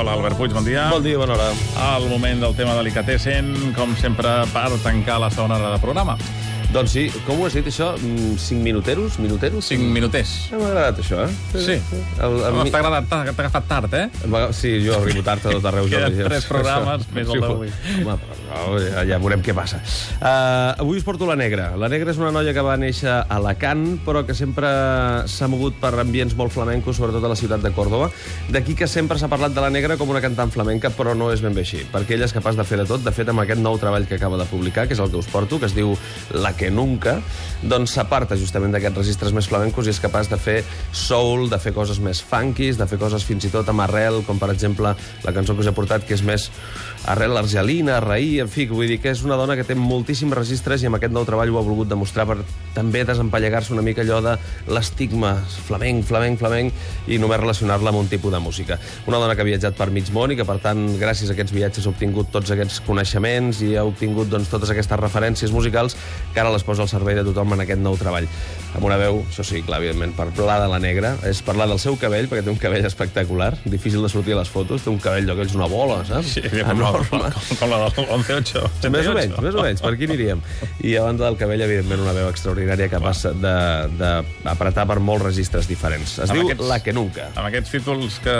Hola, Albert Puig, bon dia. Bon dia, bona hora. El moment del tema delicatessen, com sempre, per tancar la segona hora de programa. Doncs sí, com ho has dit, això? Mm, Cinc minuteros? Minuteros? Cinc minuters. Eh, M'ha agradat, això, eh? Sí. El, el, Home, mi- T'ha agradat, t'ha t'ha agafat tard, eh? Va- Sí, jo arribo tard a tot arreu. jo, Queden ja- tres programes més el d'avui. Home, però ja, ja veurem què passa. Uh, avui us porto la Negra. La Negra és una noia que va néixer a Alacant, però que sempre s'ha mogut per ambients molt flamencos, sobretot a la ciutat de Còrdoba. D'aquí que sempre s'ha parlat de la Negra com una cantant flamenca, però no és ben bé així, perquè ella és capaç de fer de tot. De fet, amb aquest nou treball que acaba de publicar, que és el que us porto, que es diu La que nunca, doncs s'aparta justament d'aquests registres més flamencos i és capaç de fer soul, de fer coses més funkies, de fer coses fins i tot amb arrel, com per exemple la cançó que us he portat, que és més arrel argelina, raï, en fi, vull dir que és una dona que té moltíssims registres i amb aquest nou treball ho ha volgut demostrar per també desempallegar-se una mica allò de l'estigma flamenc, flamenc, flamenc i només relacionar-la amb un tipus de música. Una dona que ha viatjat per mig món i que, per tant, gràcies a aquests viatges ha obtingut tots aquests coneixements i ha obtingut doncs, totes aquestes referències musicals que ara les posa al servei de tothom en aquest nou treball. Amb una veu, això sí, clar, evidentment, per parlar de la negra, és parlar del seu cabell, perquè té un cabell espectacular, difícil de sortir a les fotos, té un cabell d'aquells una bola, saps? Sí, com, la, com, com la del 11-8. Més o menys, més o menys, per aquí aniríem. I a banda del cabell, evidentment, una veu extraordinària capaç d'apretar per molts registres diferents. Es Amb diu aquests- La que nunca. Amb aquests títols que,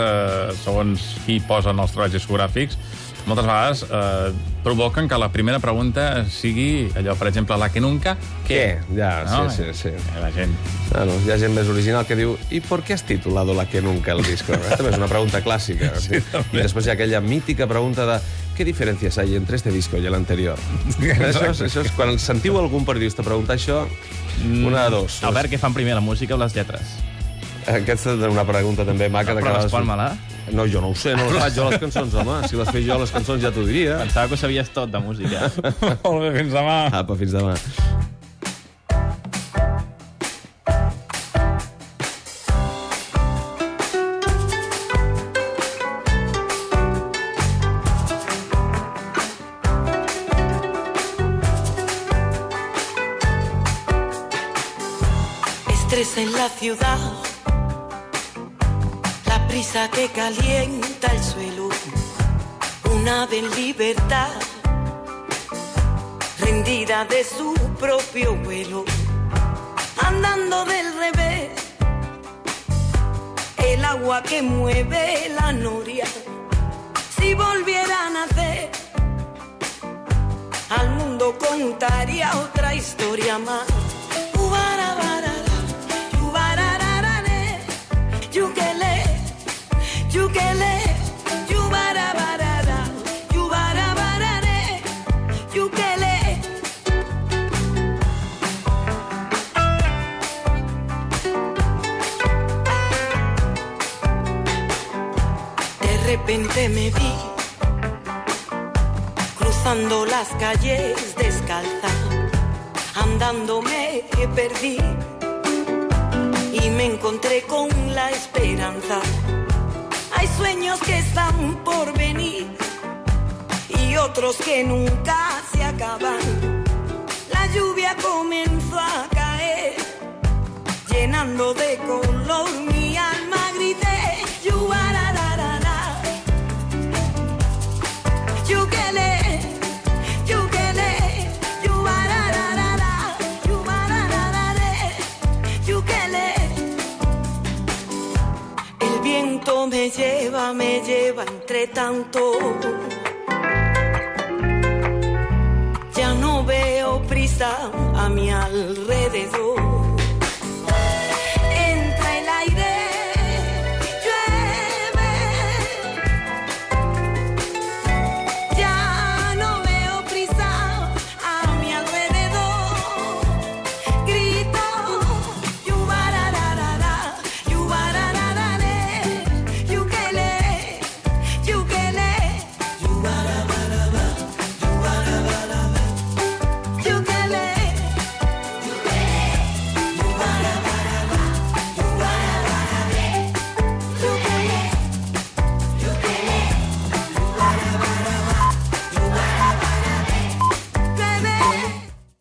segons qui posen els treballs discogràfics, moltes vegades eh, provoquen que la primera pregunta sigui allò, per exemple, la que nunca, què? Què? Ja, No? sí, sí, sí. La gent... Bueno, hi ha gent més original que diu ¿y por qué has titulado La que nunca el disco? Esta és una pregunta clàssica. Sí, I després hi ha aquella mítica pregunta de ¿qué diferencias hay entre este disco y el anterior? això, és, això és, quan sentiu algun periodista preguntar això, una de dos. Albert, què fan primer, la música o les lletres? Aquesta és una pregunta també maca. de Però respon-me-la. No, jo no ho sé, no les faig jo les cançons, home. Si les fes jo les cançons ja t'ho diria. Pensava que ho sabies tot de música. Molt bé, fins demà. Apa, fins demà. Estrés en la ciudad, la prisa que calienta el suelo, un ave en libertad, rendida de su propio vuelo, andando del revés, el agua que mueve la noria, si volviera a nacer, al mundo contaría otra historia más. Repente me vi cruzando las calles descalza, andando me perdí y me encontré con la esperanza. Hay sueños que están por venir y otros que nunca se acaban. La lluvia comenzó a caer, llenando de color me lleva, me lleva entre tanto. Ya no veo prisa a mi alrededor.